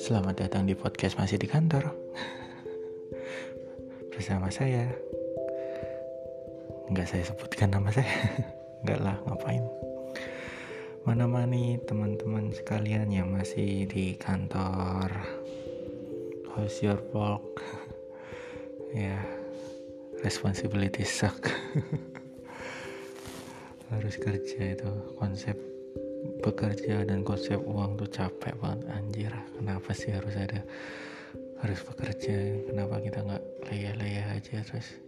Selamat datang di podcast masih di kantor. Bersama saya. Nggak saya sebutkan nama saya. Nggak lah ngapain? Menemani teman-teman sekalian yang masih di kantor. How's your work? ya responsibility suck harus kerja itu. Konsep bekerja dan konsep uang tuh capek banget anjir. Kenapa sih harus ada harus bekerja? Kenapa kita nggak leya-leya aja terus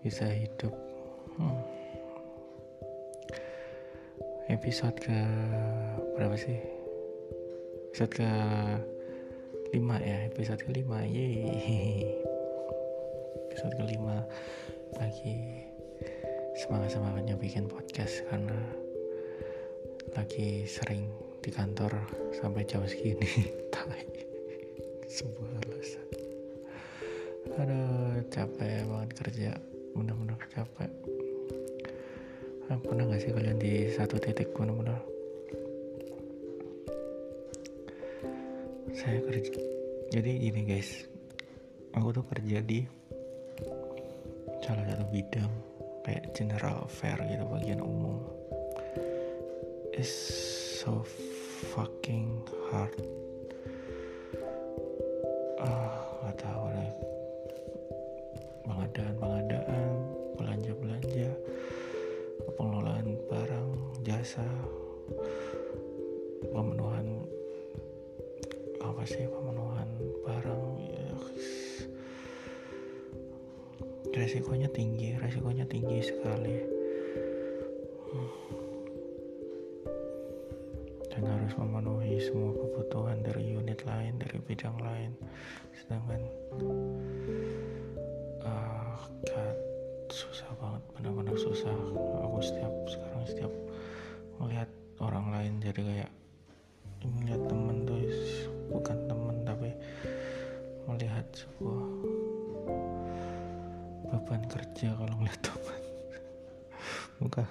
bisa hidup? Hmm. episode ke berapa sih? Episode ke lima ya episode kelima yeay. Episode kelima lagi semangat semangatnya bikin podcast karena lagi sering di kantor sampai jam segini. Sebuah alasan aduh capek banget kerja. Bener-bener capek. Ah, pernah gak sih kalian di satu titik bener-bener? Saya kerja. Jadi gini guys. Aku tuh kerja di salah satu bidang kayak general fair gitu bagian umum. Is so fucking hard. Ah nggak tahu deh. Pengadaan pengadaan belanja belanja pengelolaan barang jasa resikonya tinggi resikonya tinggi sekali. Dan harus memenuhi semua kebutuhan dari unit lain dari bidang lain. Sedangkan uh, God, susah banget benar-benar susah. Aku setiap sekarang setiap melihat orang lain jadi kayak melihat temen tuh bukan temen tapi melihat sebuah beban kerja kalau ngeliat teman. Muka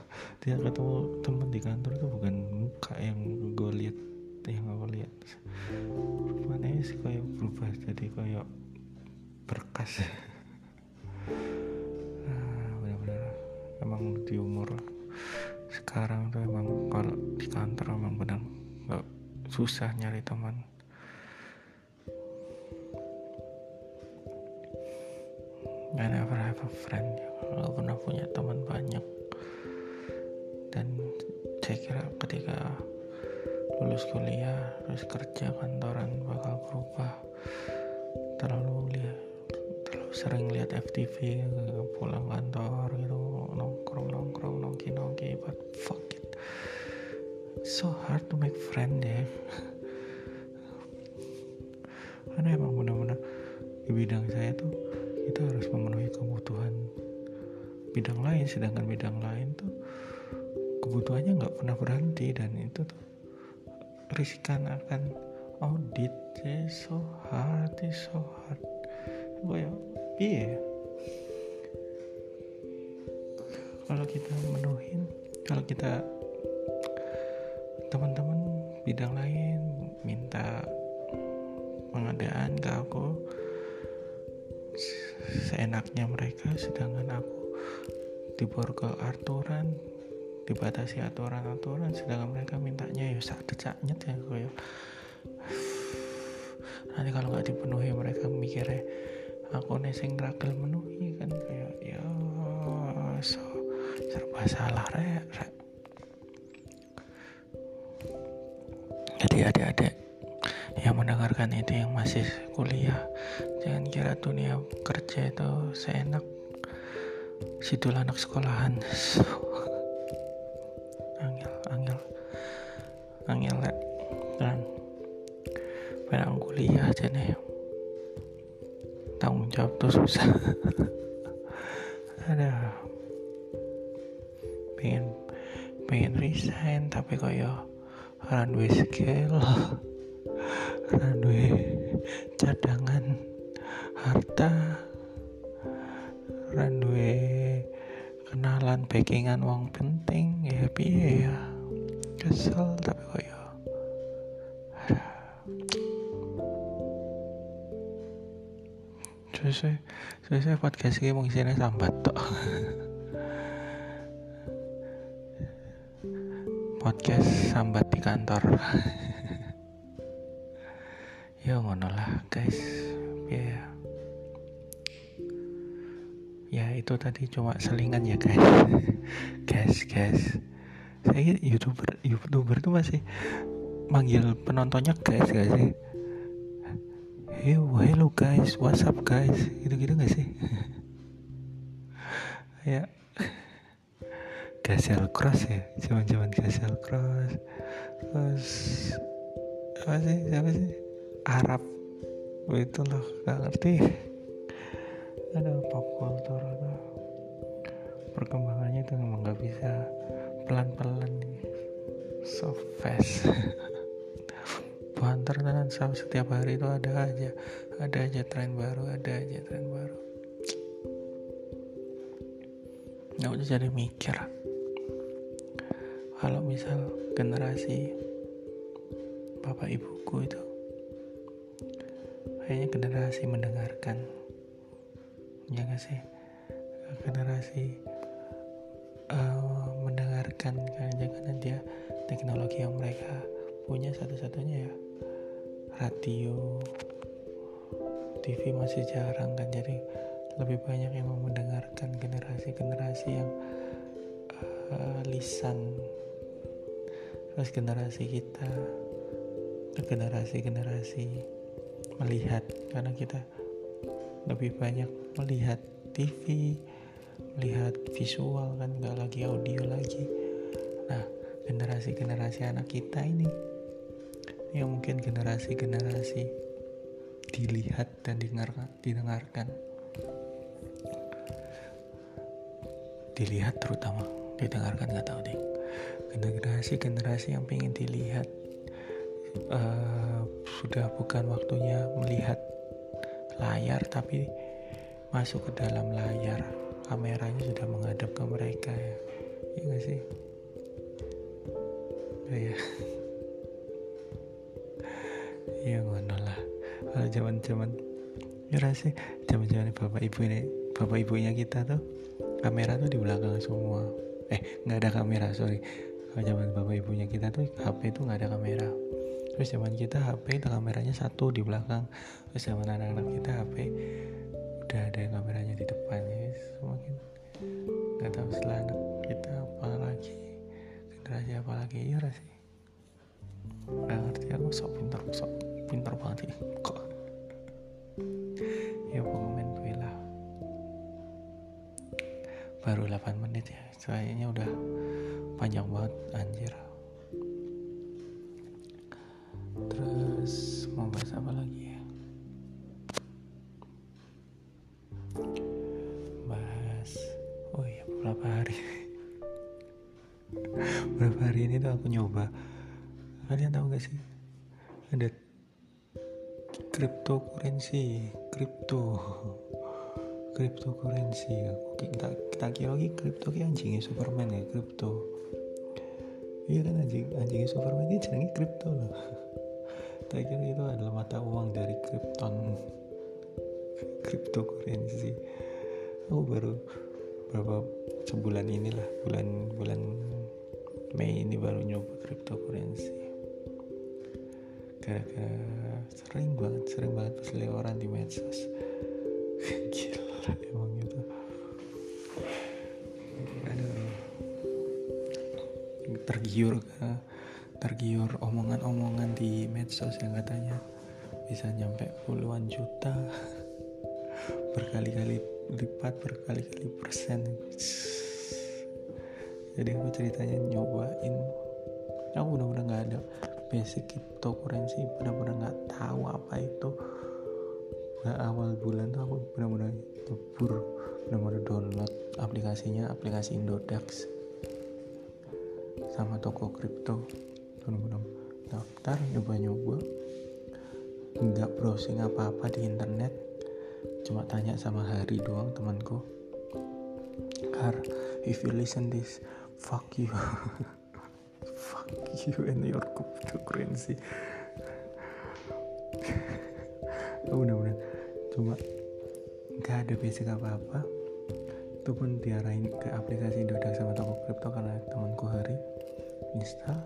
dia ketemu teman di kantor itu bukan muka yang gue lihat yang aku lihat. Rupanya sih kayak berubah jadi kayak berkas. Nah, benar-benar. Emang di umur sekarang tuh emang kalau di kantor emang benar nggak susah nyari teman I never have a friend. Gak pernah punya teman banyak. Dan saya kira ketika lulus kuliah terus kerja kantoran bakal berubah. Terlalu lihat terlalu sering lihat FTV pulang kantor gitu nongkrong nongkrong nongki nongki but fuck it. So hard to make friend deh karena emang benar-benar di bidang saya tuh kita harus memenuhi kebutuhan bidang lain sedangkan bidang lain tuh kebutuhannya nggak pernah berhenti dan itu tuh risikan akan audit. So hard so hard. Gue ya? Iya. Kalau kita menuhin kalau kita teman-teman bidang lain minta pengadaan ke aku seenaknya mereka sedangkan aku diborgol aturan dibatasi aturan-aturan sedangkan mereka mintanya ya sakit sakit ya kayak nanti kalau nggak dipenuhi mereka mikirnya aku neseng ragel menuhi kan kayak ya so serba salah rek re. jadi adik-adik yang mendengarkan itu yang masih kuliah. Jangan kira dunia kerja itu seenak situ anak sekolahan. Angel angel angel rek dan pengen kuliah aja nih. Tanggung jawab tuh susah. Ada. Pengen pengen resign tapi kaya runway skill runway cadangan harta. Runway kenalan backingan uang penting ya happy ya. Kesel tapi kok ya. Selesai selesai podcast ini mungkin sambat tok. Podcast sambat di kantor ya ngono lah guys ya yeah. ya itu tadi cuma selingan ya guys guys guys saya youtuber youtuber tuh masih manggil penontonnya guys gak sih Yo, hello guys, what's up guys? Gitu-gitu gak sih? ya Gasel Cross ya, zaman-zaman Gasel Cross. Terus apa sih? Siapa sih? Arab. Oh, itu loh, gak ngerti. Ada pop culture tuh. Perkembangannya itu emang gak bisa pelan-pelan. So fast. banter dan setiap hari itu ada aja ada aja tren baru ada aja tren baru nggak usah jadi mikir kalau misal generasi bapak ibuku itu kayaknya generasi mendengarkan. Ya gak sih? Generasi uh, mendengarkan jangan-jangan dia teknologi yang mereka punya satu-satunya ya radio TV masih jarang kan? Jadi lebih banyak yang mau mendengarkan generasi-generasi yang uh, lisan. Terus generasi kita generasi-generasi melihat karena kita lebih banyak melihat TV melihat visual kan nggak lagi audio lagi. Nah generasi-generasi anak kita ini yang mungkin generasi-generasi dilihat dan didengarkan, didengarkan. Dilihat terutama didengarkan nggak tahu deh. Generasi-generasi yang pengen dilihat uh, sudah bukan waktunya melihat layar tapi masuk ke dalam layar. Kameranya sudah menghadap ke mereka ya. Iya gak sih? Ya ya ngono lah. Kalau zaman zaman ya sih? Zaman zaman bapak ibu ini bapak ibunya kita tuh kamera tuh di belakang semua. Eh nggak ada kamera sorry. Kalau zaman bapak ibunya kita tuh HP itu nggak ada kamera terus zaman kita HP itu kameranya satu di belakang. Terus zaman anak-anak kita HP udah ada kameranya di depan ya. Semakin nggak tahu setelah anak kita apa lagi generasi apa lagi. Ya sih? Nggak ngerti aku sok pintar sok pintar banget sih kok. Ya pengumuman gue lah. Baru 8 menit ya kayaknya udah panjang banget anjir oh beberapa hari? Beberapa hari ini tuh aku nyoba. Kalian tahu gak sih? Ada cryptocurrency crypto. Cryptocurrency. Kita kita kira lagi crypto. Ki anjingnya Superman ya crypto. Iya kan anjing anjingnya Superman ini jenenge crypto loh. Tak kira itu adalah mata uang dari Krypton. Cryptocurrency. Aku baru berapa sebulan inilah bulan bulan Mei ini baru nyoba cryptocurrency. Gara-gara sering banget sering banget orang di medsos. Gila emang itu aduh. Tergiur tergiur omongan-omongan di medsos yang katanya bisa nyampe puluhan juta berkali-kali lipat berkali-kali persen. Jadi aku ceritanya nyobain. Aku benar-benar nggak ada basic cryptocurrency benar-benar nggak tahu apa itu. Nah, awal bulan tuh aku benar-benar lebur benar-benar download aplikasinya aplikasi Indodax sama toko kripto benar-benar daftar nyoba-nyoba. Nggak browsing apa-apa di internet cuma tanya sama Hari doang temanku. Har if you listen this fuck you. Fuck you and your cryptocurrency. Oh, bener-bener cuma nggak ada basic apa-apa. Itu pun diarahin ke aplikasi Dodak sama toko kripto karena temanku hari install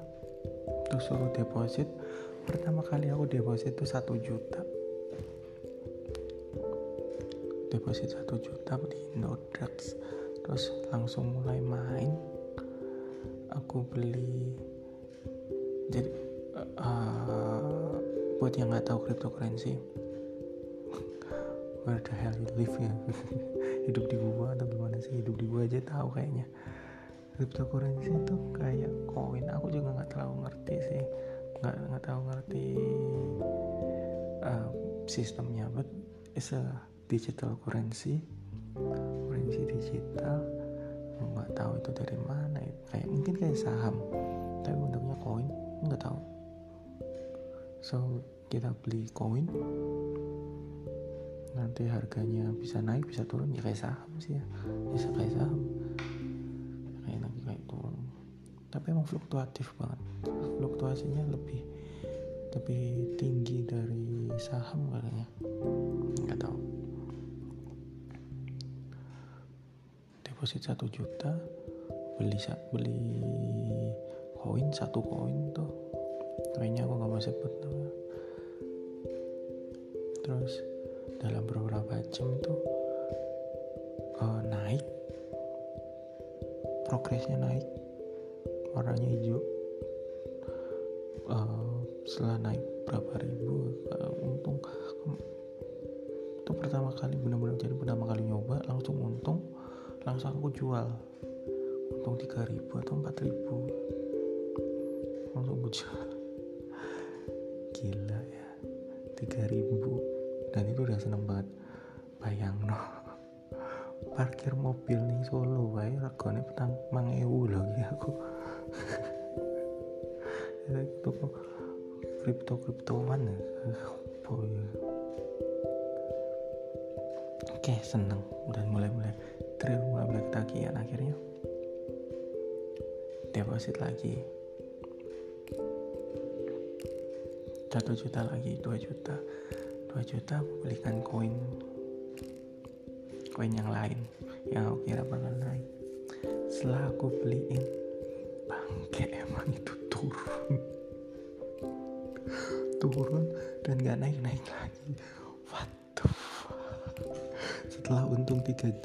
terus suruh deposit. Pertama kali aku deposit itu satu juta deposit satu juta di Indodax terus langsung mulai main. Aku beli jadi uh, buat yang nggak tahu cryptocurrency where the hell you live ya? Hidup di gua atau gimana sih? Hidup di gua aja tahu kayaknya. Cryptocurrency itu kayak koin. Aku juga nggak terlalu ngerti sih. Nggak nggak tahu ngerti uh, sistemnya but it's a digital currency currency digital. Nggak tahu itu dari mana kayak mungkin kayak saham tapi bentuknya koin nggak tahu. So kita beli koin. Nanti harganya bisa naik bisa turun ya kayak saham sih ya bisa kayak saham. Kayak naik kayak turun. Tapi emang fluktuatif banget. Fluktuasinya lebih lebih tinggi dari saham kayaknya. Nggak tahu deposit satu juta beli beli koin satu koin tuh. Kayaknya aku nggak mau sebut terus dalam beberapa jam tuh uh, naik. Progresnya naik. Warnanya hijau. Uh, setelah naik berapa ribu uh, untung itu pertama kali benar-benar jadi pertama kali nyoba langsung untung langsung aku jual. Untung 3000 atau 4000 langsung aku jual. Gila ya. 3000 dan itu udah seneng banget. Bayang no. Parkir mobil nih Solo wae. Regane petang mangewu lagi aku. Itu kok kripto kriptoan ya. Ya. oke seneng. Dan mulai mulai trail mulai mulai ketagihan akhirnya. Deposit lagi. Satu juta lagi dua juta. 2 juta aku belikan koin. Koin yang lain yang aku kira bakal naik. Setelah aku beliin bangke emang itu turun. Turun dan gak naik naik lagi setelah untung 3000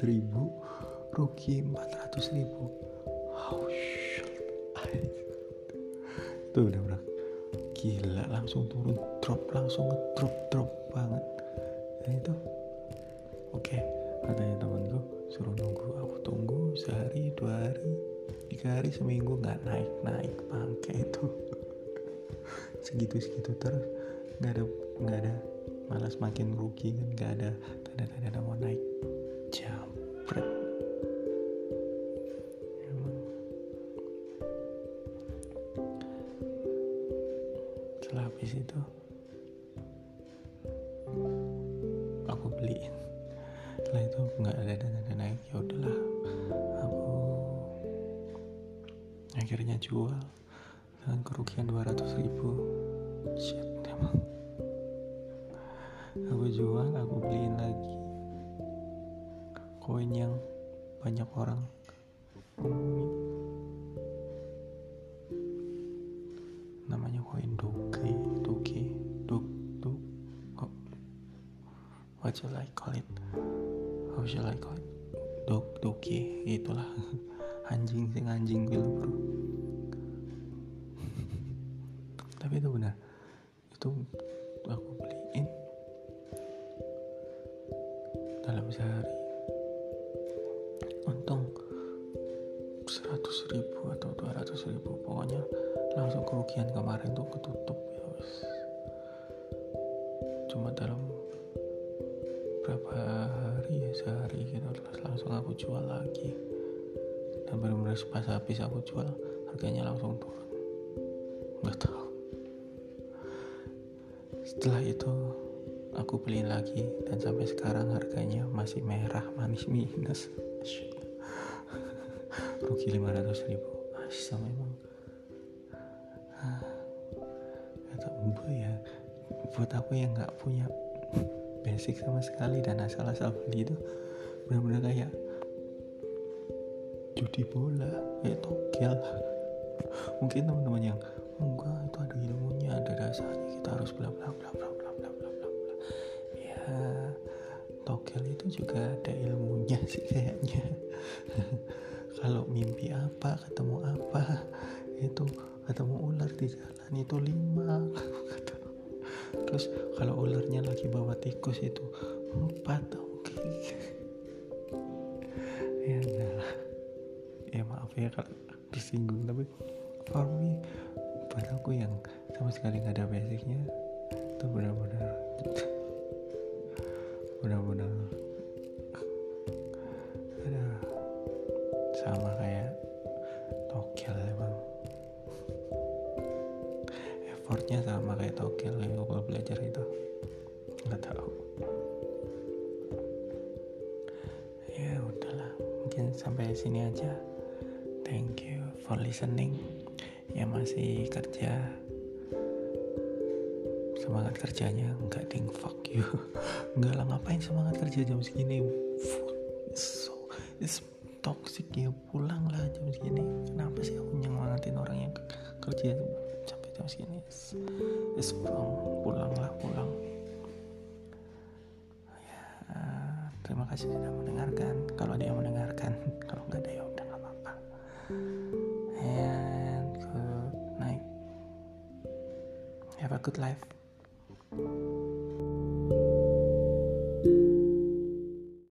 rugi 400 ribu. Oh shit itu udah bener gila langsung turun drop langsung ngedrop drop banget. Dan itu oke okay, katanya temanku suruh nunggu aku tunggu sehari dua hari tiga hari seminggu nggak naik naik bangke itu. Segitu segitu terus nggak ada nggak ada malas makin rugi kan nggak ada tanda-tanda mau naik jambret. Habis itu aku beliin. Setelah itu nggak ada dana naik ya udahlah. Aku akhirnya jual dengan kerugian 200 ribu. Shit emang aku jual aku beliin lagi. Koin yang banyak orang. Namanya koin doge doge dog dog oh. what should I call it? How should I call it? Dog doge itulah. Anjing sing anjing gitu bro. Tapi itu benar. Itu aku beliin sehari. Untung 100 ribu atau 200 ribu. Pokoknya langsung kerugian kemarin tuh ketutup ya wis. Cuma dalam berapa hari ya sehari gitu. Langsung aku jual lagi. Dan benar-benar pas habis aku jual harganya langsung turun. Nggak tahu. Setelah itu aku beliin lagi dan sampai sekarang harganya masih merah manis minus. Rugi 500 ribu. Memang. Ah, kata ya. Buat aku yang nggak punya basic sama sekali dan asal-asal beli itu benar-benar kayak judi bola ya togel. Mungkin teman-teman yang enggak itu ada ilmunya ada dasarnya kita harus bla bla bla bla juga ada ilmunya sih kayaknya. Kalau mimpi apa ketemu apa itu ketemu ular di jalan itu lima. Terus kalau ularnya lagi bawa tikus itu empat oke. Okay. ya enggak lah. Ya maaf ya kalau tersinggung tapi for me buat aku yang sama sekali nggak ada basicnya itu benar-benar listening yang masih kerja. Semangat kerjanya enggak ding fuck you. Enggak lah ngapain semangat kerja jam segini? It's so it's toxic ya pulang lah jam segini. Kenapa sih aku nyemangatin orang yang kerja sampai jam segini? It's, it's wrong. Pulang lah pulang. Ya terima kasih sudah mendengarkan. Kalau dia mendengarkan kalau nggak ada ya good life.